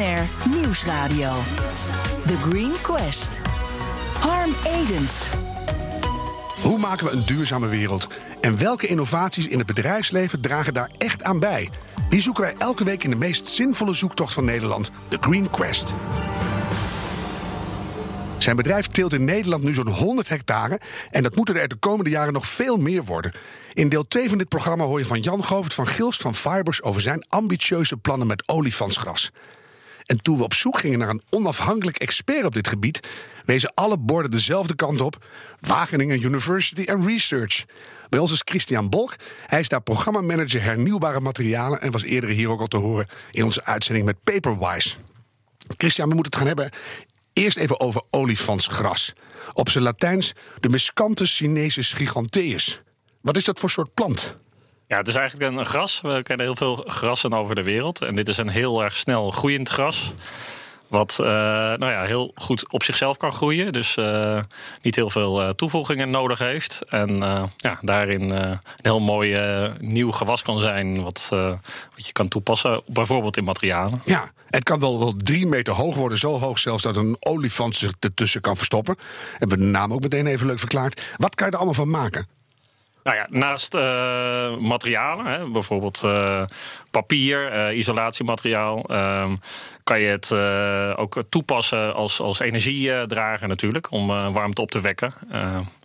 Nieuwsradio. The Green Quest. Harm Edens. Hoe maken we een duurzame wereld? En welke innovaties in het bedrijfsleven dragen daar echt aan bij? Die zoeken wij elke week in de meest zinvolle zoektocht van Nederland, The Green Quest. Zijn bedrijf teelt in Nederland nu zo'n 100 hectare en dat moeten er de komende jaren nog veel meer worden. In deel 2 van dit programma hoor je van Jan Govert van Gilst van Fibers over zijn ambitieuze plannen met olifantsgras. En toen we op zoek gingen naar een onafhankelijk expert op dit gebied, wezen alle borden dezelfde kant op: Wageningen University and Research. Bij ons is Christian Bolk. Hij is daar programmamanager hernieuwbare materialen en was eerder hier ook al te horen in onze uitzending met Paperwise. Christian, we moeten het gaan hebben eerst even over olifantsgras. Op zijn Latijns de Miscanthus sinensis giganteus. Wat is dat voor soort plant? Ja, het is eigenlijk een gras. We kennen heel veel grassen over de wereld. En dit is een heel erg snel groeiend gras. Wat uh, nou ja, heel goed op zichzelf kan groeien. Dus uh, niet heel veel uh, toevoegingen nodig heeft. En ja, daarin een heel mooi nieuw gewas kan zijn. Wat, wat je kan toepassen, bijvoorbeeld in materialen. Ja, het kan wel, wel drie meter hoog worden. Zo hoog zelfs dat een olifant zich ertussen kan verstoppen. Hebben we de naam ook meteen even leuk verklaard. Wat kan je er allemaal van maken? Nou ja, naast uh, materialen, hè, bijvoorbeeld uh, papier, uh, isolatiemateriaal, ehm, kan je het ook toepassen als, als energiedrager natuurlijk, om warmte op te wekken.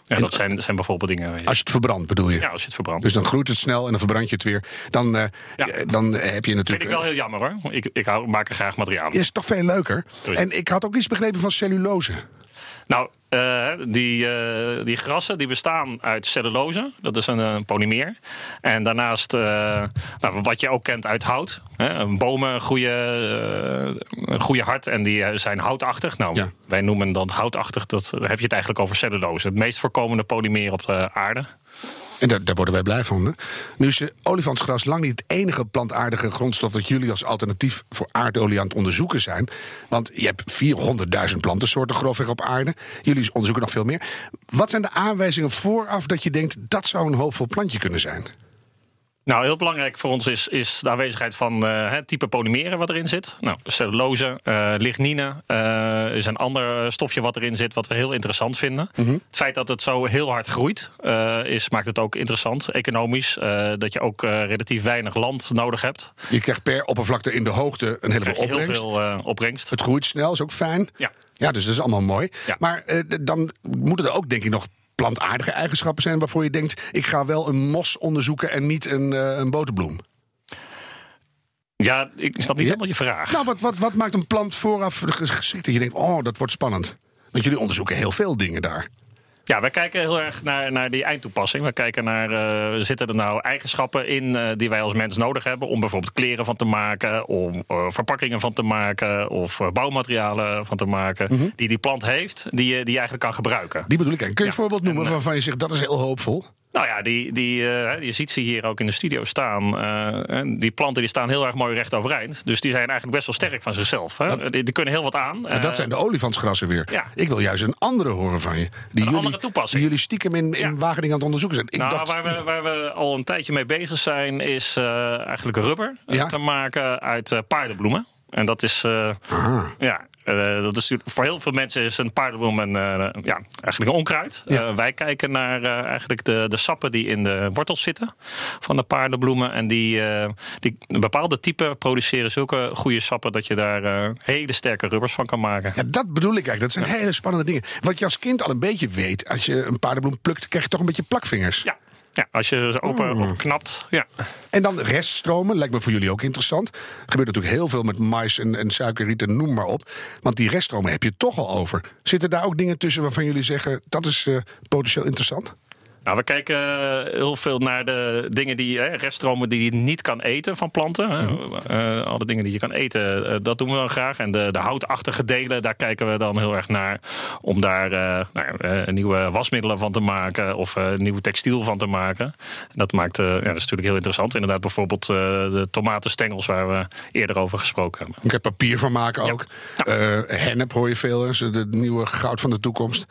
Ja, dat zijn, zijn bijvoorbeeld dingen. Als je het verbrandt, bedoel je? Ja, als je het verbrandt. Dus dan groeit het snel en dan verbrand je het weer. Dan, ja. dan heb je natuurlijk. Vind ik wel heel jammer hoor. Ik, ik hou, maak er graag materiaal. Is toch veel leuker? En ik had ook iets begrepen van cellulose. Nou, uh, die, uh, die grassen die bestaan uit cellulose. Dat is een, een polymeer. En daarnaast, uh, nou, wat je ook kent uit hout. Hè, bomen groeien, groeien hard en die zijn houtachtig. Nou, ja. wij noemen dat houtachtig. Dat, dan heb je het eigenlijk over cellulose. Het meest voorkomende polymeer op de aarde. En daar, daar, worden wij blij van. Nu is olifantsgras lang niet het enige plantaardige grondstof dat jullie als alternatief voor aardolie aan het onderzoeken zijn. Want je hebt 400.000 plantensoorten grofweg op aarde. Jullie onderzoeken nog veel meer. Wat zijn de aanwijzingen vooraf dat je denkt dat zou een hoopvol plantje kunnen zijn? Nou, heel belangrijk voor ons is, is de aanwezigheid van uh, het type polymeren wat erin zit. Nou, cellulose, uh, lignine uh, is een ander stofje wat erin zit, wat we heel interessant vinden. Mm -hmm. Het feit dat het zo heel hard groeit, is, maakt het ook interessant, economisch. dat je ook relatief weinig land nodig hebt. Je krijgt per oppervlakte in de hoogte een heleboel opbrengst. Heel veel opbrengst. Het groeit snel, is ook fijn. Ja. Ja, dus dat is allemaal mooi. Ja. Maar dan moeten er ook, denk ik, nog plantaardige eigenschappen zijn waarvoor je denkt: ik ga wel een mos onderzoeken en niet een, uh, een boterbloem? Ja, ik snap niet ja? helemaal je vraag. Nou, wat, wat, wat maakt een plant vooraf geschikt dat je denkt: oh, dat wordt spannend? Want jullie onderzoeken heel veel dingen daar. Ja, wij kijken heel erg naar, naar die eindtoepassing. We kijken naar, uh, zitten er nou eigenschappen in uh, die wij als mens nodig hebben... om bijvoorbeeld kleren van te maken, om uh, verpakkingen van te maken... of bouwmaterialen van te maken, mm -hmm. die die plant heeft, die, die je eigenlijk kan gebruiken. Die bedoel ik. Kun je ja. een voorbeeld noemen en, waarvan je zegt, dat is heel hoopvol? Nou ja, die, die, uh, je ziet ze hier ook in de studio staan. Uh, die planten die staan heel erg mooi recht overeind. Dus die zijn eigenlijk best wel sterk van zichzelf. Hè? Dat, die, die, kunnen heel wat aan. Maar dat zijn de olifantsgrassen weer. Ja. Ik wil juist een andere horen van je. Die een jullie, andere toepassing. Die jullie stiekem in, in ja. Wageningen aan het onderzoeken zijn. Ik nou, waar, we, waar we al een tijdje mee bezig zijn, is eigenlijk rubber ja? te maken uit paardenbloemen. En dat is, ja, uh, dat is voor heel veel mensen is een paardenbloem een, uh, ja, eigenlijk een onkruid. Ja. Uh, wij kijken naar eigenlijk de, de sappen die in de wortels zitten van de paardenbloemen. En die, die bepaalde type produceren zulke goede sappen dat je daar hele sterke rubbers van kan maken. Ja, dat bedoel ik eigenlijk. Dat zijn ja. hele spannende dingen. Wat je als kind al een beetje weet, als je een paardenbloem plukt, krijg je toch een beetje plakvingers. Ja. Ja, als je ze open mm. knapt. Ja. En dan reststromen, lijkt me voor jullie ook interessant. Er gebeurt natuurlijk heel veel met mais en, en suikerrieten, noem maar op. Want die reststromen heb je toch al over. Zitten daar ook dingen tussen waarvan jullie zeggen dat is uh, potentieel interessant? Nou, we kijken heel veel naar de dingen die hè, reststromen die je niet kan eten van planten. Mm. Uh, alle dingen die je kan eten, uh, dat doen we dan graag. En de, de houtachtige delen, daar kijken we dan heel erg naar. Om daar uh, nou, nieuwe wasmiddelen van te maken of nieuw textiel van te maken. En dat maakt, ja, dat is natuurlijk heel interessant. Inderdaad, bijvoorbeeld de tomatenstengels waar we eerder over gesproken hebben. Ik heb papier van maken ook. Ja. Ja. hennep hoor je veel, de nieuwe goud van de toekomst.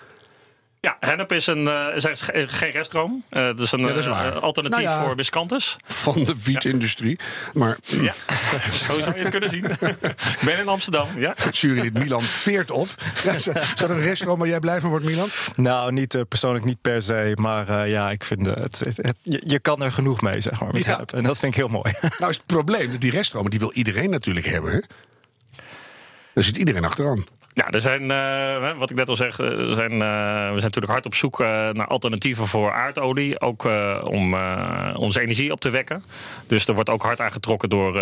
Ja, hennep is, een, uh, is geen reststroom. Uh, het is een uh, alternatief nou ja, voor biscantes. Van de wietindustrie. Maar... Ja, zo zou je het kunnen zien. Ik ben in Amsterdam, ja. Jurylid Milan veert op. Ja, is dat een reststroom waar jij blij van wordt, Milan? Nou, niet, persoonlijk niet per se. Maar ja, ik vind het, het, je, je, kan er genoeg mee, zeg maar, met hennep. En dat vind ik heel mooi. Nou is het probleem, die reststromen die wil iedereen natuurlijk hebben. Daar zit iedereen achteraan. Ja, er zijn, uh, wat ik net al zeg, er zijn, uh, we zijn natuurlijk hard op zoek uh, naar alternatieven voor aardolie. Ook om onze energie op te wekken. Dus er wordt ook hard aangetrokken door,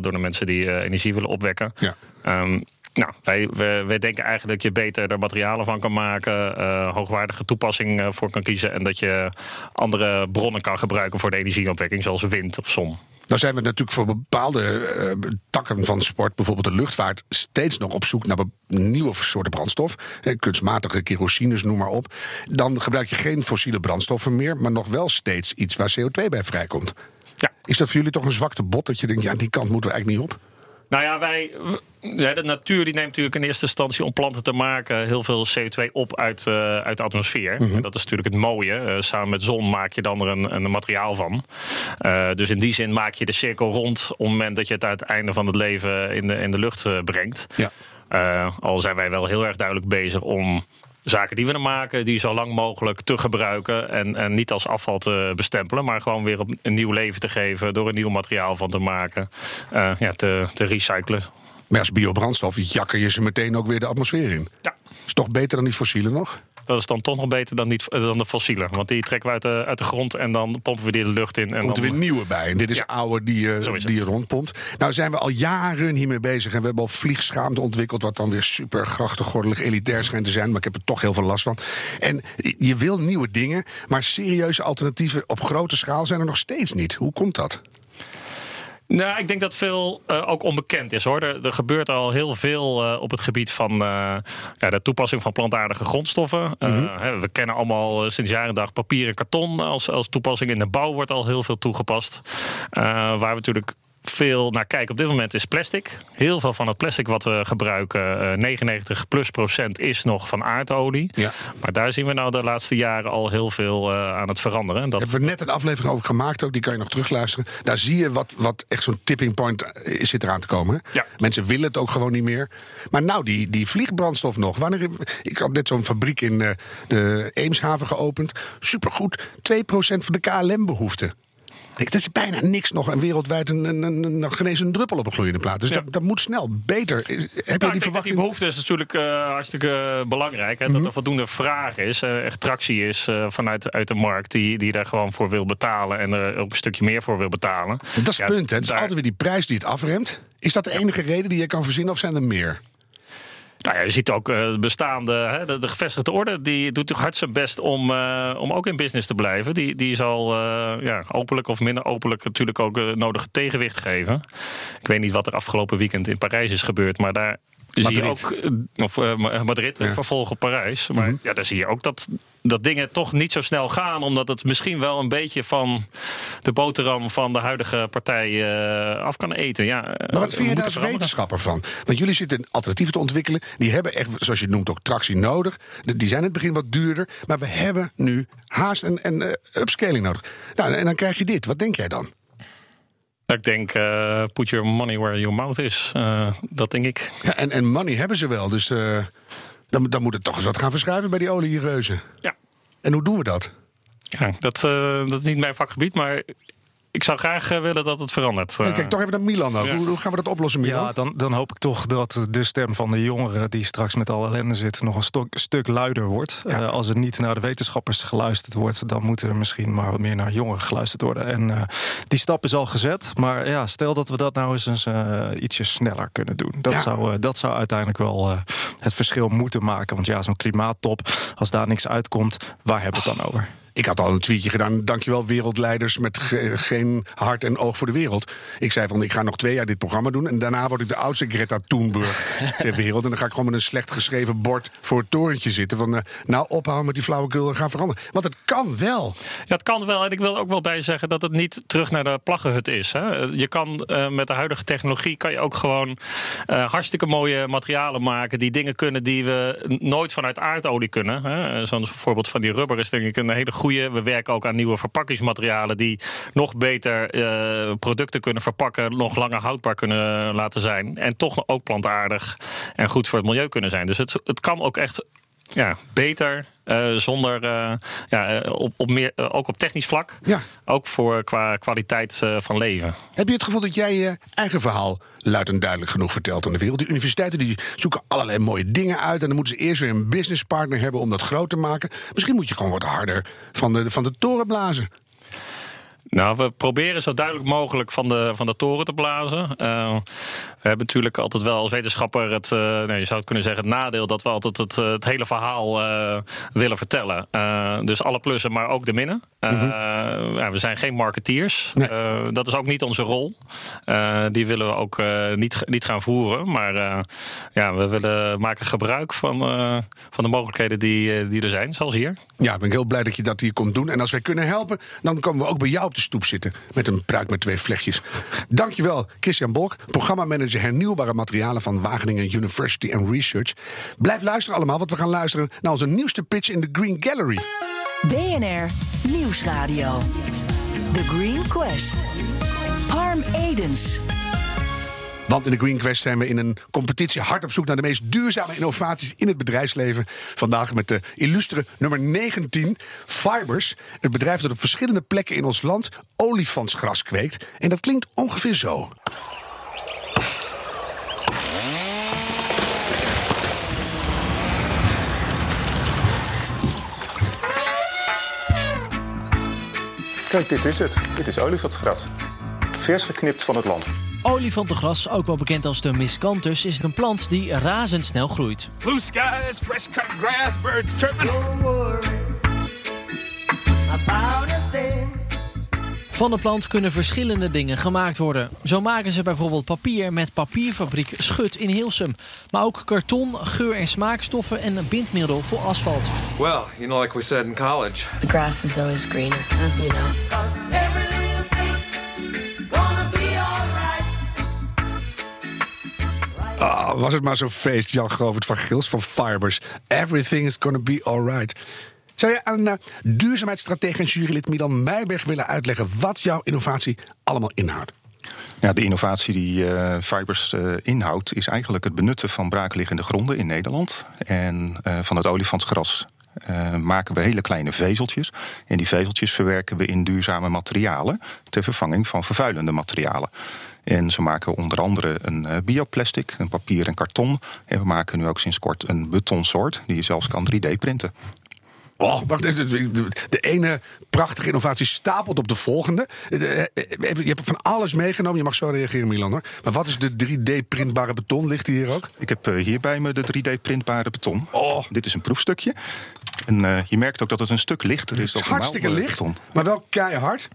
door de mensen die energie willen opwekken. Ja. Um, nou, wij, wij, wij, denken eigenlijk dat je beter er materialen van kan maken, hoogwaardige toepassing voor kan kiezen en dat je andere bronnen kan gebruiken voor de energieopwekking, zoals wind of zon. Nou zijn we natuurlijk voor bepaalde uh, takken van sport, bijvoorbeeld de luchtvaart, steeds nog op zoek naar nieuwe soorten brandstof. kunstmatige kerosines, noem maar op. Dan gebruik je geen fossiele brandstoffen meer, maar nog wel steeds iets waar CO2 bij vrijkomt. Ja. Is dat voor jullie toch een zwakte bot dat je denkt, ja, die kant moeten we eigenlijk niet op? Nou ja, wij, de natuur die neemt natuurlijk in eerste instantie om planten te maken heel veel CO2 op uit, uh, uit de atmosfeer. Mhm. Dat is natuurlijk het mooie. Uh, samen met zon maak je dan er een, een materiaal van. Uh, dus in die zin maak je de cirkel rond op het moment dat je het uit het einde van het leven in de, in de lucht brengt. Ja. al zijn wij wel heel erg duidelijk bezig om zaken die we maken, die zo lang mogelijk te gebruiken. En, en niet als afval te bestempelen, maar gewoon weer op een nieuw leven te geven. Door een nieuw materiaal van te maken. Uh, ja, te, te recyclen. Maar als biobrandstof jakker je ze meteen ook weer de atmosfeer in. Ja. Is toch beter dan die fossielen nog? Dat is dan toch nog beter dan, niet, dan de fossielen. Want die trekken we uit de, uit de grond en dan pompen we die de lucht in. En Komt er weer nieuwe bij. En dit is oude die, uh, die je rondpompt. Nou zijn we al jaren hiermee bezig. En we hebben al vliegschaamte ontwikkeld. Wat dan weer super grachtengordelig elitair schijnt te zijn. Maar ik heb er toch heel veel last van. En je wil nieuwe dingen. Maar serieuze alternatieven op grote schaal zijn er nog steeds niet. Hoe komt dat? Nou, ik denk dat veel uh, ook onbekend is hoor. Er, er, gebeurt al heel veel uh, op het gebied van uh, ja, de toepassing van plantaardige grondstoffen. Mm -hmm. we kennen allemaal sinds jaren dag papier en karton als, als toepassing. In de bouw wordt al heel veel toegepast. waar we natuurlijk veel naar kijken op dit moment is plastic. Heel veel van het plastic wat we gebruiken, 99 eh, plus procent, is nog van aardolie. Ja. Maar daar zien we nou de laatste jaren al heel veel uh, aan het veranderen. Dat... Hebben we net een aflevering over gemaakt ook, die kan je nog terugluisteren. Daar zie je wat, wat echt zo'n tipping point is, eh, zit eraan te komen. Ja. Mensen willen het ook gewoon niet meer. Maar nou, die, die vliegbrandstof nog. Wanneer, ik had net zo'n fabriek in de Eemshaven geopend. Supergoed, 2% van de KLM-behoefte. Dat is bijna niks nog en wereldwijd een, een, een, nog geen eens een druppel op een gloeiende plaat. Dus dat, dat, moet snel beter. Heb je nou, die verwachting? Die behoefte is natuurlijk uh, hartstikke uh, belangrijk. Hè, Dat mhm. er voldoende vraag is, uh, echt tractie is vanuit uit de markt die, die daar gewoon voor wil betalen en er ook een stukje meer voor wil betalen. Dat is het punt. Hè? Het is altijd weer die prijs die het afremt. Is dat de enige reden die je kan verzinnen of zijn er meer? Nou ja, je ziet ook uh, bestaande, hè, de, de, gevestigde orde, die doet toch hard zijn best om, uh, om ook in business te blijven. Die, die zal uh, ja, openlijk of minder openlijk natuurlijk ook nodige tegenwicht geven. Ik weet niet wat er afgelopen weekend in Parijs is gebeurd, maar daar. Zie je ook, eh, of uh, Madrid, ja. vervolgen Parijs. Maar mm -hmm. ja, daar zie je ook dat, dat dingen toch niet zo snel gaan. Omdat het misschien wel een beetje van de boterham van de huidige partij uh, af kan eten. Ja, maar wat vind je daar als wetenschapper van? Want jullie zitten alternatieven te ontwikkelen. Die hebben echt, zoals je het noemt, ook tractie nodig. Die zijn in het begin wat duurder. Maar we hebben nu haast en, en uh, upscaling nodig. Nou, en dan krijg je dit. Wat denk jij dan? Ik denk, uh, put your money where your mouth is. Uh, dat denk ik. Ja, en, en money hebben ze wel. Dus uh, dan, dan moet het toch eens wat gaan verschuiven bij die oliereuzen. Ja. En hoe doen we dat? Ja, dat, dat is niet mijn vakgebied, maar ik zou graag eh, willen dat het verandert. kijk eh. toch even naar Milan. Hoe, hoe, gaan we dat oplossen, Milan? Ja, dan, dan hoop ik toch dat de stem van de jongeren die straks met alle ellende zit, nog een stok, stuk luider wordt. Uh, als het niet naar de wetenschappers geluisterd wordt, dan moet er misschien maar wat meer naar jongeren geluisterd worden. En uh, die stap is al gezet. Maar ja, stel dat we dat nou eens, eens ietsje sneller kunnen doen. Dat, zou, dat zou uiteindelijk wel het verschil moeten maken. Want ja, zo'n klimaattop, als daar niks uitkomt, waar hebben we het dan over? Ik had al een tweetje gedaan. Dankjewel, wereldleiders met geen hart en oog voor de wereld. Ik zei van, ik ga nog twee jaar dit programma doen. En daarna word ik de oudste Greta Thunberg ter wereld. En dan ga ik gewoon met een slecht geschreven bord voor het torentje zitten. Van, uh, nou, ophouden met die flauwekul en gaan veranderen. Want het kan wel. Ja, het kan wel. En ik wil ook wel bij zeggen dat het niet terug naar de plaggenhut is. Hè. Je kan uh, met de huidige technologie kan je ook gewoon uh, hartstikke mooie materialen maken. Die dingen kunnen die we nooit vanuit aardolie kunnen. Hè. Zo'n voorbeeld van die rubber is denk ik een hele goede. We werken ook aan nieuwe verpakkingsmaterialen die nog beter uh, producten kunnen verpakken, nog langer houdbaar kunnen laten zijn. En toch ook plantaardig en goed voor het milieu kunnen zijn. Dus het, het kan ook echt ja, beter. Uh, zonder, uh, ja, op, op meer, uh, ook op technisch vlak. Ja. Ook voor qua kwaliteit van leven. Heb je het gevoel dat jij je eigen verhaal luid en duidelijk genoeg vertelt aan de wereld? Die universiteiten die zoeken allerlei mooie dingen uit. En dan moeten ze eerst weer een businesspartner hebben om dat groot te maken. Misschien moet je gewoon wat harder van de, van de toren blazen. Nou, we proberen zo duidelijk mogelijk van de, van de toren te blazen. Uh, we hebben natuurlijk altijd wel als wetenschapper het, uh, nou, je zou het kunnen zeggen, het nadeel dat we altijd het, het hele verhaal uh, willen vertellen. dus alle plussen, maar ook de minnen. Ja, we zijn geen marketeers. Nee. dat is ook niet onze rol. die willen we ook niet, niet gaan voeren. Maar ja, we willen maken gebruik van, van de mogelijkheden die, die er zijn, zoals hier. Ja, ik ben heel blij dat je dat hier komt doen. En als wij kunnen helpen, dan komen we ook bij jou op stoep zitten. Met een pruik met twee vlechtjes. Dankjewel, Christian Bolk, programmamanager hernieuwbare materialen van Wageningen University and Research. Blijf luisteren allemaal, want we gaan luisteren naar onze nieuwste pitch in de Green Gallery. BNR Nieuwsradio. The Green Quest. Harm Edens. Want in de Green Quest zijn we in een competitie hard op zoek naar de meest duurzame innovaties in het bedrijfsleven. Vandaag met de illustere nummer 19, Fibers. Het bedrijf dat op verschillende plekken in ons land olifantsgras kweekt. En dat klinkt ongeveer zo. Kijk, dit is het. Dit is olifantsgras. Vers geknipt van het land. Olifantengras, ook wel bekend als de miscanthus, is een plant die razendsnel groeit. Blue skies, fresh cut grass, birds chirping. Van de plant kunnen verschillende dingen gemaakt worden. Zo maken ze bijvoorbeeld papier met papierfabriek Schut in Hilsum. Maar ook karton, geur- en smaakstoffen en bindmiddel voor asfalt. Well, you know, like we said in college. The grass is always greener, you know. Oh, was het maar zo'n feest, Jan Govert van Gils van Fibers. Everything is gonna be alright. Zou je aan uh, duurzaamheidsstratege en jurylid Milan Meijberg willen uitleggen wat jouw innovatie allemaal inhoudt? Ja, de innovatie die uh, Fibers uh, inhoudt, is eigenlijk het benutten van braakliggende gronden in Nederland. En van het olifantsgras maken we hele kleine vezeltjes. En die vezeltjes verwerken we in duurzame materialen ter vervanging van vervuilende materialen. En ze maken onder andere een uh, bioplastic, een papier en karton. En we maken nu ook sinds kort een betonsoort die je zelfs kan 3D-printen. Oh, wacht, de ene prachtige innovatie stapelt op de volgende. Je hebt van alles meegenomen. Je mag zo reageren, Milan. Hoor. Maar wat is de 3D-printbare beton? Ligt die hier ook? Ik heb hier bij me de 3D-printbare beton. Oh. Dit is een proefstukje. En uh, je merkt ook dat het een stuk lichter is dan normaal Hartstikke licht, beton. maar wel keihard.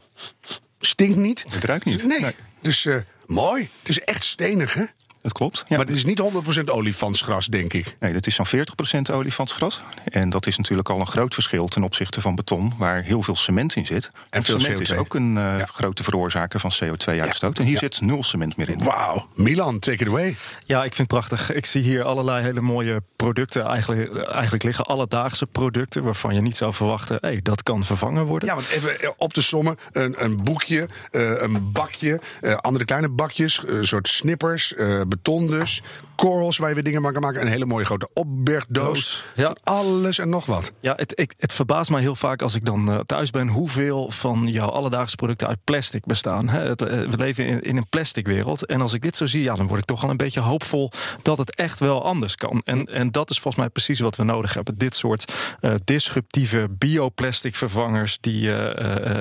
Stinkt niet. Het ruikt niet. Nee. nee. Dus uh, mooi. Het is echt stenig, hè? Dat klopt. Ja. Maar het is niet 100% olifantsgras, denk ik. Nee, dat is zo'n 40% olifantsgras. En dat is natuurlijk al een groot verschil ten opzichte van beton, waar heel veel cement in zit. En veel cement CO2. is ook een uh, ja. grote veroorzaker van CO2-uitstoot. Ja. En hier ja. zit nul cement meer in. Wauw. Milan, take it away. Ja, ik vind het prachtig. Ik zie hier allerlei hele mooie producten eigenlijk, eigenlijk liggen. Alledaagse producten waarvan je niet zou verwachten... Hey, dat kan vervangen worden. Ja, want even op te sommen. Een, een boekje, uh, een bakje, uh, andere kleine bakjes, een soort snippers, beton dus. Korrels waar je weer dingen van kan maken. Een hele mooie grote opbergdoos. Ja. Alles en nog wat. Ja, het, het, het verbaast mij heel vaak als ik dan uh, thuis ben... hoeveel van jouw alledaagse producten uit plastic bestaan. Hè? Het, uh, we leven in, in, een plastic wereld. En als ik dit zo zie, ja, dan word ik toch al een beetje hoopvol... dat het echt wel anders kan. En, en dat is volgens mij precies wat we nodig hebben. Dit soort uh, disruptieve bioplastic vervangers... die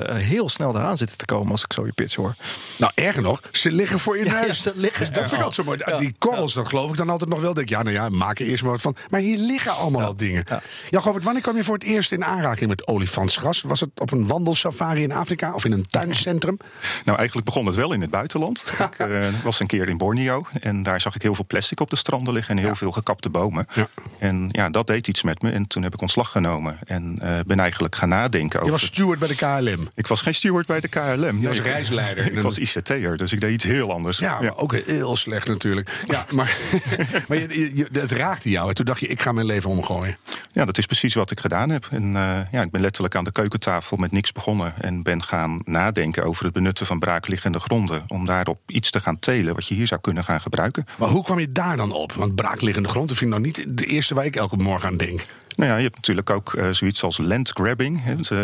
heel snel eraan zitten te komen als ik zo je pitch hoor. Nou, erger nog, ze liggen voor je neus. Ja, ze liggen dus dat vind ik altijd zo mooi. Die korrels, dat geloof geloof ik dan altijd nog wel. Denk, ja, nou ja, maak er eerst maar wat van. Maar hier liggen allemaal al dingen. Ja, Govert, wanneer kwam je voor het eerst in aanraking met olifantsgras? Was het op een wandelsafari in Afrika of in een tuincentrum? Nou, eigenlijk begon het wel in het buitenland. ik uh, was een keer in Borneo en daar zag ik heel veel plastic op de stranden liggen en heel veel gekapte bomen. Ja. En ja, dat deed iets met me. En toen heb ik ontslag genomen en uh, ben eigenlijk gaan nadenken over. Je was steward bij de KLM? Ik was geen steward bij de KLM. Je was reisleider. Ik, ik was ICT'er, dus ik deed iets heel anders. Ja, maar ook heel slecht natuurlijk. Ja, maar, maar je, je, het raakte jou. En toen dacht je, ik ga mijn leven omgooien. Ja, dat is precies wat ik gedaan heb. En uh, ja, ik ben letterlijk aan de keukentafel met niks begonnen. En ben gaan nadenken over het benutten van braakliggende gronden. Om daarop iets te gaan telen wat je hier zou kunnen gaan gebruiken. Maar hoe kwam je daar dan op? Want braakliggende grond, dat vind ik nou niet de eerste waar ik elke morgen aan denk. Nou ja, je hebt natuurlijk ook uh, zoiets als landgrabbing. Hè. Dat, uh,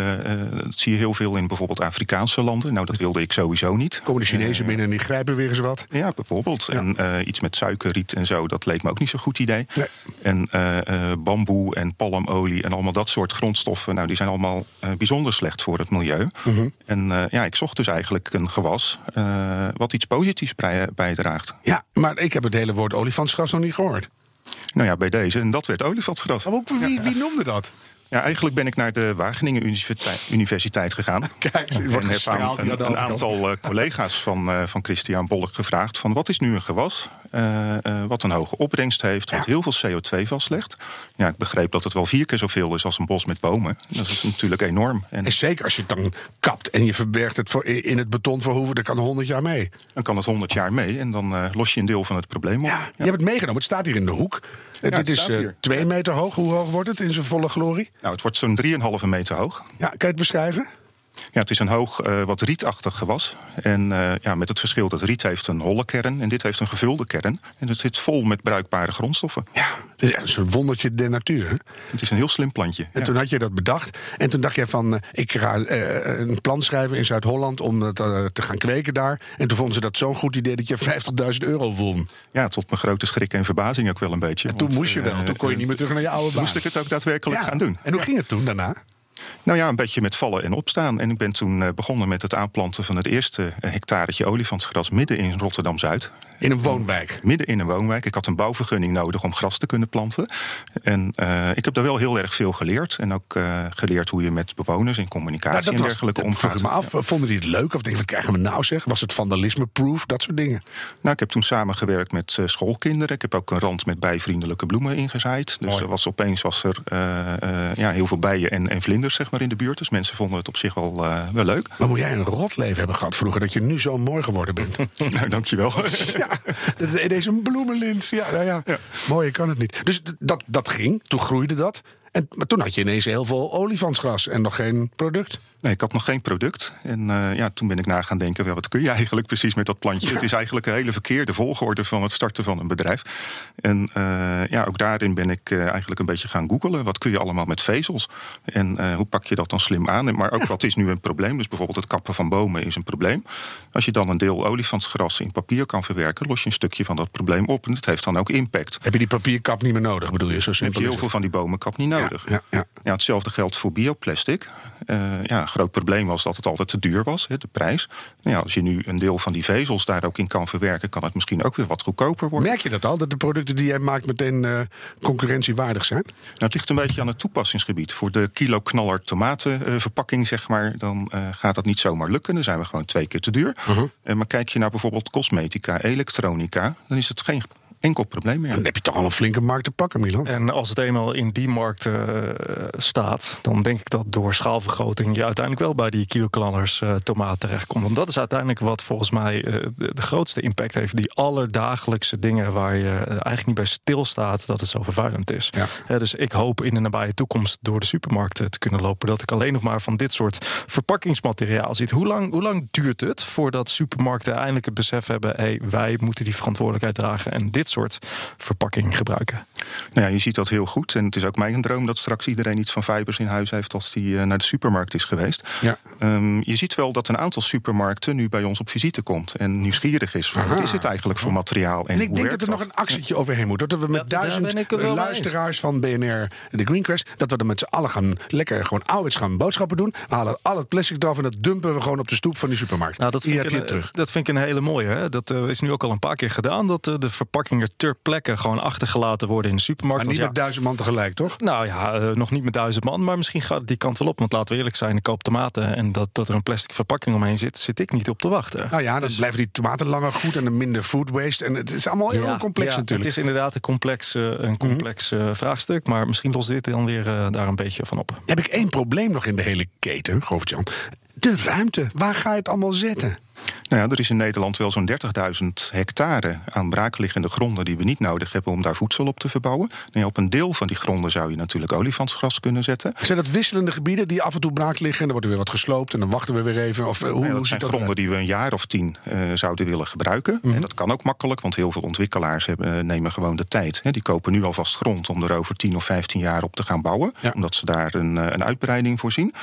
dat zie je heel veel in bijvoorbeeld Afrikaanse landen. Nou, dat wilde ik sowieso niet. Komen de Chinezen binnen en die grijpen weer eens wat? Ja, bijvoorbeeld. Ja. En iets met suikerriet en zo, dat leek me ook niet zo'n goed idee. Nee. En bamboe en palmolie en allemaal dat soort grondstoffen... nou, die zijn allemaal bijzonder slecht voor het milieu. Mm -hmm. En ja, ik zocht dus eigenlijk een gewas wat iets positiefs bijdraagt. Ja, maar ik heb het hele woord olifantsgras nog niet gehoord. Nou ja, bij deze. En dat werd olifantsgras. Maar wie, wie noemde dat? Ja, eigenlijk ben ik naar de Wageningen Universiteit, gegaan. Kijk, en wordt heb aan een, een aantal collega's van, uh, van Christian Bolk gevraagd... van wat is nu een gewas wat een hoge opbrengst heeft... wat ja. heel veel CO2 vastlegt. Ja, ik begreep dat het wel vier keer zoveel is als een bos met bomen. Dat is natuurlijk enorm. En, en zeker als je het dan kapt en je verbergt het voor, in het beton voor hoeven... dan kan 100 jaar mee. Dan kan het 100 jaar mee en dan los je een deel van het probleem op. Ja, je hebt het meegenomen, het staat hier in de hoek. dit is twee meter hoog. Hoe hoog wordt het in zijn volle glorie? Nou, het wordt zo'n 3,5 meter hoog. Ja, kan je het beschrijven? Ja, het is een hoog, uh, wat rietachtig gewas. En uh, ja, met het verschil dat riet heeft een holle kern en dit heeft een gevulde kern. En het zit vol met bruikbare grondstoffen. Ja, het is echt een wondertje der natuur. Hè? Het is een heel slim plantje. En ja. toen had je dat bedacht. En toen dacht je van, uh, ik ga een plan schrijven in Zuid-Holland om dat te gaan kweken daar. En toen vonden ze dat zo'n goed idee dat je 50.000 euro won. Ja, tot mijn grote schrik en verbazing ook wel een beetje. En toen want, moest je wel, toen kon je niet meer terug naar je oude baan. moest ik het ook daadwerkelijk ja. gaan doen. En hoe ging het toen daarna? Nou ja, een beetje met vallen en opstaan. En ik ben toen uh, begonnen met het aanplanten van het eerste hectaretje olifantsgras midden in Rotterdam-Zuid. In een woonwijk? Midden in een woonwijk. Ik had een bouwvergunning nodig om gras te kunnen planten. En uh, ik heb daar wel heel erg veel geleerd. En ook uh, geleerd hoe je met bewoners in communicatie nou, en dergelijke omgaat. Ik me af, vonden die het leuk? Of denk je, wat krijgen we nou zeg? Was het vandalisme-proof? Dat soort dingen? Nou, ik heb toen samengewerkt met uh, schoolkinderen. Ik heb ook een rand met bijvriendelijke bloemen ingezaaid. Dus er was, opeens was er ja, heel veel bijen en, en vlinders zeg maar, in de buurt. Dus mensen vonden het op zich wel, wel leuk. Maar moet jij een rotleven hebben gehad vroeger... dat je nu zo mooi geworden bent? nou, dankjewel. ja, ineens een bloemenlint. Ja, nou ja, ja. Mooi, kan het niet. Dus dat, dat ging, toen groeide dat. En, maar toen had je ineens heel veel olifantsgras en nog geen product. Nee, ik had nog geen product. En uh, ja, toen ben ik na gaan denken, wel, wat kun je eigenlijk precies met dat plantje? Ja. Het is eigenlijk een hele verkeerde volgorde van het starten van een bedrijf. En uh, ja, ook daarin ben ik uh, eigenlijk een beetje gaan googelen. Wat kun je allemaal met vezels? En hoe pak je dat dan slim aan? Maar ook wat is nu een probleem? Dus bijvoorbeeld het kappen van bomen is een probleem. Als je dan een deel olifantsgras in papier kan verwerken, los je een stukje van dat probleem op. En dat heeft dan ook impact. Heb je die papierkap niet meer nodig, bedoel je? Zo simpel Heb je heel veel van die bomenkap niet nodig. Ja, ja, ja. hetzelfde geldt voor bioplastic. ja, groot probleem was dat het altijd te duur was, de prijs. Nou ja, als je nu een deel van die vezels daar ook in kan verwerken, kan het misschien ook weer wat goedkoper worden. Merk je dat al, dat de producten die jij maakt meteen uh, concurrentiewaardig zijn? Nou, het ligt een beetje aan het toepassingsgebied. Voor de kilo knaller tomatenverpakking, zeg maar, dan uh, gaat dat niet zomaar lukken. Dan zijn we gewoon twee keer te duur. Uh -huh. maar kijk je naar bijvoorbeeld cosmetica, elektronica, dan is het geen enkel probleem meer. Dan heb je toch al een flinke markt te pakken, Milan. En als het eenmaal in die markt uh, staat, dan denk ik dat door schaalvergroting je uiteindelijk wel bij die kiloklanners uh, tomaat terechtkomt. Want dat is uiteindelijk wat volgens mij uh, de, de, grootste impact heeft. Die allerdagelijkse dingen waar je eigenlijk niet bij stilstaat dat het zo vervuilend is. Ja. Dus ik hoop in de nabije toekomst door de supermarkten te kunnen lopen dat ik alleen nog maar van dit soort verpakkingsmateriaal ziet. Hoe lang, hoe lang duurt het voordat supermarkten eindelijk het besef hebben: hey, wij moeten die verantwoordelijkheid dragen en dit soort verpakking gebruiken? Nou ja, je ziet dat heel goed. En het is ook mijn droom dat straks iedereen iets van fibers in huis heeft als die uh, naar de supermarkt is geweest. Ja. Um, je ziet wel dat een aantal supermarkten nu bij ons op visite komt en nieuwsgierig is van wat is het eigenlijk voor materiaal. En, en ik denk dat er nog een actietje overheen moet. Dat we met ja, duizend luisteraars van BNR, de Green Crash, dat we er met z'n allen gaan lekker gewoon ouderwets gaan boodschappen doen. We halen al het plastic eraf en dat dumpen we gewoon op de stoep van die supermarkt. Nou, dat, vind ik een, terug. dat vind ik een hele mooie. Hè? Dat uh, is nu ook al een paar keer gedaan, dat uh, de verpakking verpakkingen ter plekke gewoon achtergelaten worden in de supermarkt. Maar niet Want met duizend man tegelijk, toch? nou ja, eh, nog niet met duizend man, maar misschien gaat het die kant wel op. Want laten we eerlijk zijn, ik koop tomaten en dat, dat er een plastic verpakking omheen zit, zit ik niet op te wachten. Nou ja, dan blijven die tomaten langer goed en er minder food waste. En het is allemaal heel Ja, complex ja, natuurlijk. Het is inderdaad een complex, eh, een complex eh, vraagstuk, maar misschien lost dit dan weer daar een beetje van op. Heb ik één probleem nog in de hele keten, Govert-Jan. De ruimte. Waar ga je het allemaal zetten? Nou ja, er is in Nederland wel zo'n 30.000 hectare aan braakliggende gronden die we niet nodig hebben om daar voedsel op te verbouwen. Nou ja, op een deel van die gronden zou je natuurlijk olifantsgras kunnen zetten. Zijn dat wisselende gebieden die af en toe braak liggen... en dan wordt er weer wat gesloopt en dan wachten we weer even? Of, eh, hoe, Nou dat zijn dat gronden die we een jaar of tien eh, zouden willen gebruiken. En dat kan ook makkelijk, want heel veel ontwikkelaars hebben, eh, nemen gewoon de tijd. Hè. Die kopen nu alvast grond om er over 10 of 15 jaar op te gaan bouwen. Ja. Omdat ze daar een, een uitbreiding voor zien.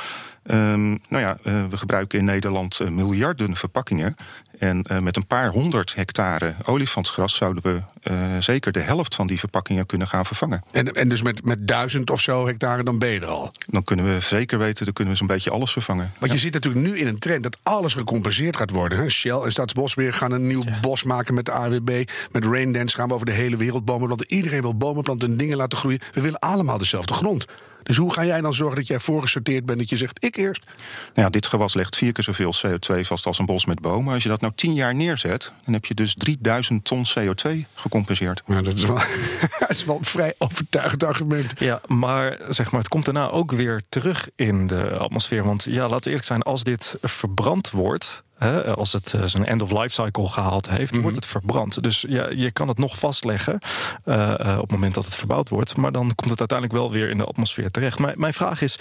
Ehm, nou ja, eh, we gebruiken in Nederland eh, miljarden verpakkingen. En eh, met een paar honderd hectare olifantsgras zouden we eh, zeker de helft van die verpakkingen kunnen gaan vervangen. En, en dus met, met duizend of zo hectare, dan ben je er al. Dan kunnen we zeker weten, dan kunnen we zo'n beetje alles vervangen. Want je ziet natuurlijk nu in een trend dat alles gecompenseerd gaat worden. Hè? Shell en Staatsbosbeheer gaan een nieuw bos maken met de AWB. Met Raindance gaan we over de hele wereld bomen planten. Iedereen wil bomen planten en dingen laten groeien. We willen allemaal dezelfde grond. Dus hoe ga jij dan zorgen dat jij voorgesorteerd bent? Dat je zegt, ik eerst. Nou ja, dit gewas legt vier keer zoveel CO2 vast als een bos met bomen. Als je dat nou tien jaar neerzet, dan heb je dus 3000 ton CO2 gecompenseerd. Nou, dat, is wel, dat is wel een vrij overtuigend argument. Ja, maar zeg maar, het komt daarna ook weer terug in de atmosfeer. Want ja, laten we eerlijk zijn, als dit verbrand wordt. Hè, als het eh, zijn end-of-life cycle gehaald heeft, wordt het verbrand. Dus ja, je kan het nog vastleggen eh, eh, op het moment dat het verbouwd wordt. Maar dan komt het uiteindelijk wel weer in de atmosfeer terecht. Maar mijn vraag is: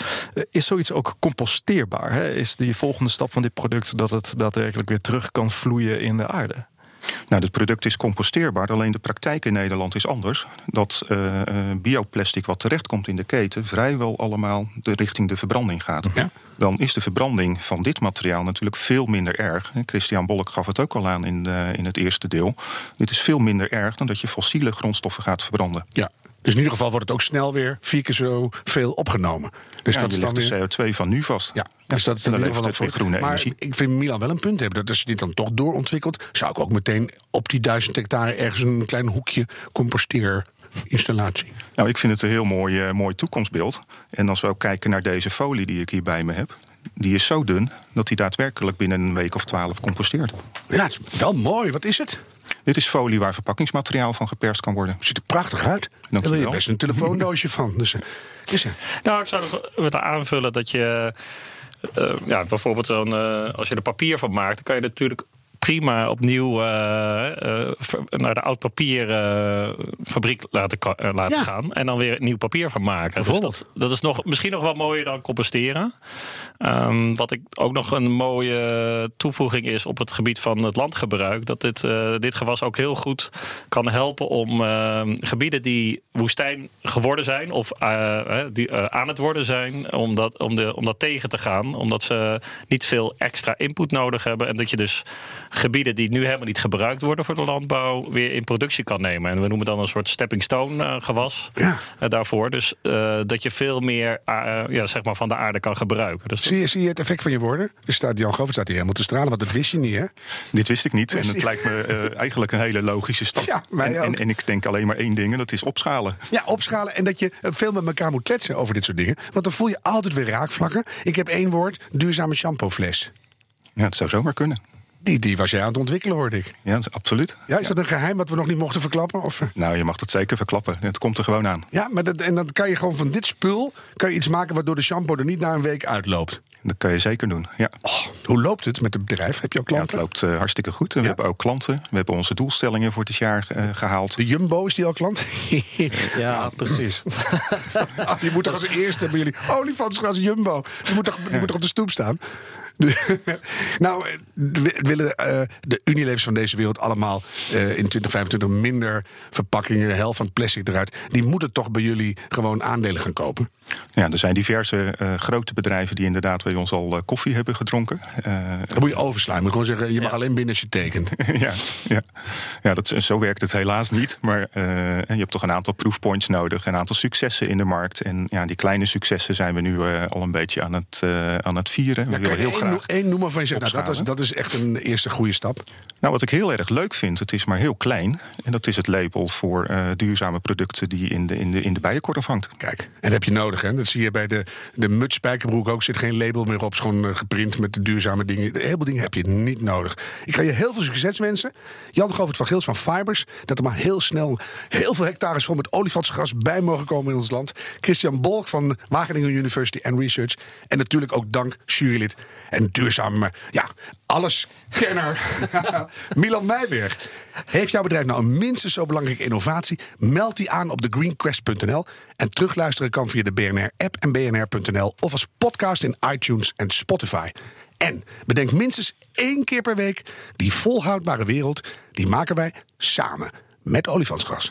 is zoiets ook composteerbaar? Hè? Is die volgende stap van dit product dat het daadwerkelijk weer terug kan vloeien in de aarde? Nou, dit product is composteerbaar, alleen de praktijk in Nederland is anders. Dat eh, eh, bioplastic wat terechtkomt in de keten vrijwel allemaal de richting de verbranding gaat. Ja. Dan is de verbranding van dit materiaal natuurlijk veel minder erg. Christian Bolk gaf het ook al aan in, de- in het eerste deel. Dit is veel minder erg dan dat je fossiele grondstoffen gaat verbranden. Ja. Dus in ieder geval wordt het ook snel weer vier keer zo veel opgenomen. Dus Ja, dat is dan legt weer... de CO2 van nu vast. Ja, dus dat is in dan ieder levert geval weer groene maar energie. ik vind Milan wel een punt hebben. Dat als je dit dan toch doorontwikkelt... zou ik ook meteen op die duizend hectare... ergens een klein hoekje composteerinstallatie. Nou, ik vind het een heel mooi, eh, mooi toekomstbeeld. En als we ook kijken naar deze folie die ik hier bij me heb... die is zo dun dat die daadwerkelijk binnen een week of twaalf composteert. Ja, het is wel mooi. Wat is het? Dit is folie waar verpakkingsmateriaal van geperst kan worden. Ziet er prachtig uit. Daar wil je best een telefoondoosje van. Dus, eh, is er. Nou, ik zou nog willen aanvullen dat je... eh, ja, bijvoorbeeld zo'n, eh, als je er papier van maakt... dan kan je natuurlijk prima opnieuw eh, eh, naar de oud papierfabriek laten, eh, laten Ja. gaan. En dan weer nieuw papier van maken. Dus dat, dat is nog, misschien nog wel mooier dan composteren. Ehm, wat ik ook nog een mooie toevoeging is op het gebied van het landgebruik. Dat dit, dit gewas ook heel goed kan helpen om ehm, gebieden die woestijn geworden zijn. Of die aan het worden zijn. Om dat, om, de, om dat tegen te gaan. Omdat ze niet veel extra input nodig hebben. En dat je dus gebieden die nu helemaal niet gebruikt worden voor de landbouw. weer in productie kan nemen. En we noemen dan een soort stepping stone eh, gewas Ja. eh, daarvoor. Dus eh, dat je veel meer eh, ja, zeg maar van de aarde kan gebruiken. Dus Zie, je, zie je het effect van je woorden? Er staat Jan Govert staat hier helemaal te stralen, want dat wist je niet, hè? Dit wist ik niet en het lijkt me eigenlijk een hele logische stap. Ja, mij en, ook. en, en ik denk alleen maar één ding en dat is opschalen. Ja, opschalen en dat je veel met elkaar moet kletsen over dit soort dingen. Want dan voel je altijd weer raakvlakken. Ik heb één woord, duurzame shampoofles. Ja, het zou zomaar kunnen. Die, die was jij aan het ontwikkelen, hoorde ik. Ja, dat is absoluut. Ja, is dat een geheim wat we nog niet mochten verklappen? Of? Nou, je mag het zeker verklappen. Het komt er gewoon aan. ja, maar dat, en dan kan je gewoon van dit spul kan je iets maken waardoor de shampoo er niet na een week uitloopt. Dat kan je zeker doen. Ja, Hoe loopt het met het bedrijf? Heb je ook ja het klanten? loopt eh, hartstikke goed. En we hebben ook klanten. We hebben onze doelstellingen voor dit jaar eh, gehaald. De Jumbo, is die al klant? Ja, precies. Ah, die moet toch als eerste hebben jullie olifantsgras Jumbo. Die moet toch, die moet toch op de stoep staan? nou, willen eh, de Unilevers van deze wereld allemaal eh, in 2025 minder verpakkingen, de helft van het plastic eruit. Die moeten toch bij jullie gewoon aandelen gaan kopen. Ja, er zijn diverse eh, grote bedrijven die inderdaad bij ons al koffie hebben gedronken. Dan moet je overslaan. Je moet gewoon zeggen, je mag alleen binnen als je tekent. ja, ja. ja dat, zo werkt het helaas niet. Maar je hebt toch een aantal proofpoints nodig. Een aantal successen in de markt. En ja, die kleine successen zijn we nu al een beetje aan het, aan het vieren. We willen heel één, één noemen van je zegt, nou, dat, was, dat is echt een eerste goede stap. Nou, wat ik heel erg leuk vind, het is maar heel klein. En dat is het label voor uh, duurzame producten die in de, in de, in de bijenkorf hangt. Kijk, en dat heb je nodig. Hè? Dat zie je bij de, de muts spijkerbroek ook. zit geen label meer op. Het is gewoon uh, geprint met de duurzame dingen. Heel veel dingen heb je niet nodig. Ik ga je heel veel succes wensen. Jan Govert van Gils van Fibers. Dat er maar heel snel heel veel hectares vol met olifantsgras bij mogen komen in ons land. Christian Bolk van Wageningen University and Research. En natuurlijk ook dank jurylid en duurzaam, ja, alles kenner. Milan Meijberg. Heeft jouw bedrijf nou een minstens zo belangrijke innovatie? Meld die aan op thegreenquest.nl. En terugluisteren kan via de BNR-app en bnr.nl... of als podcast in iTunes en Spotify. En bedenk minstens één keer per week... die volhoudbare wereld, die maken wij samen met olifantsgras.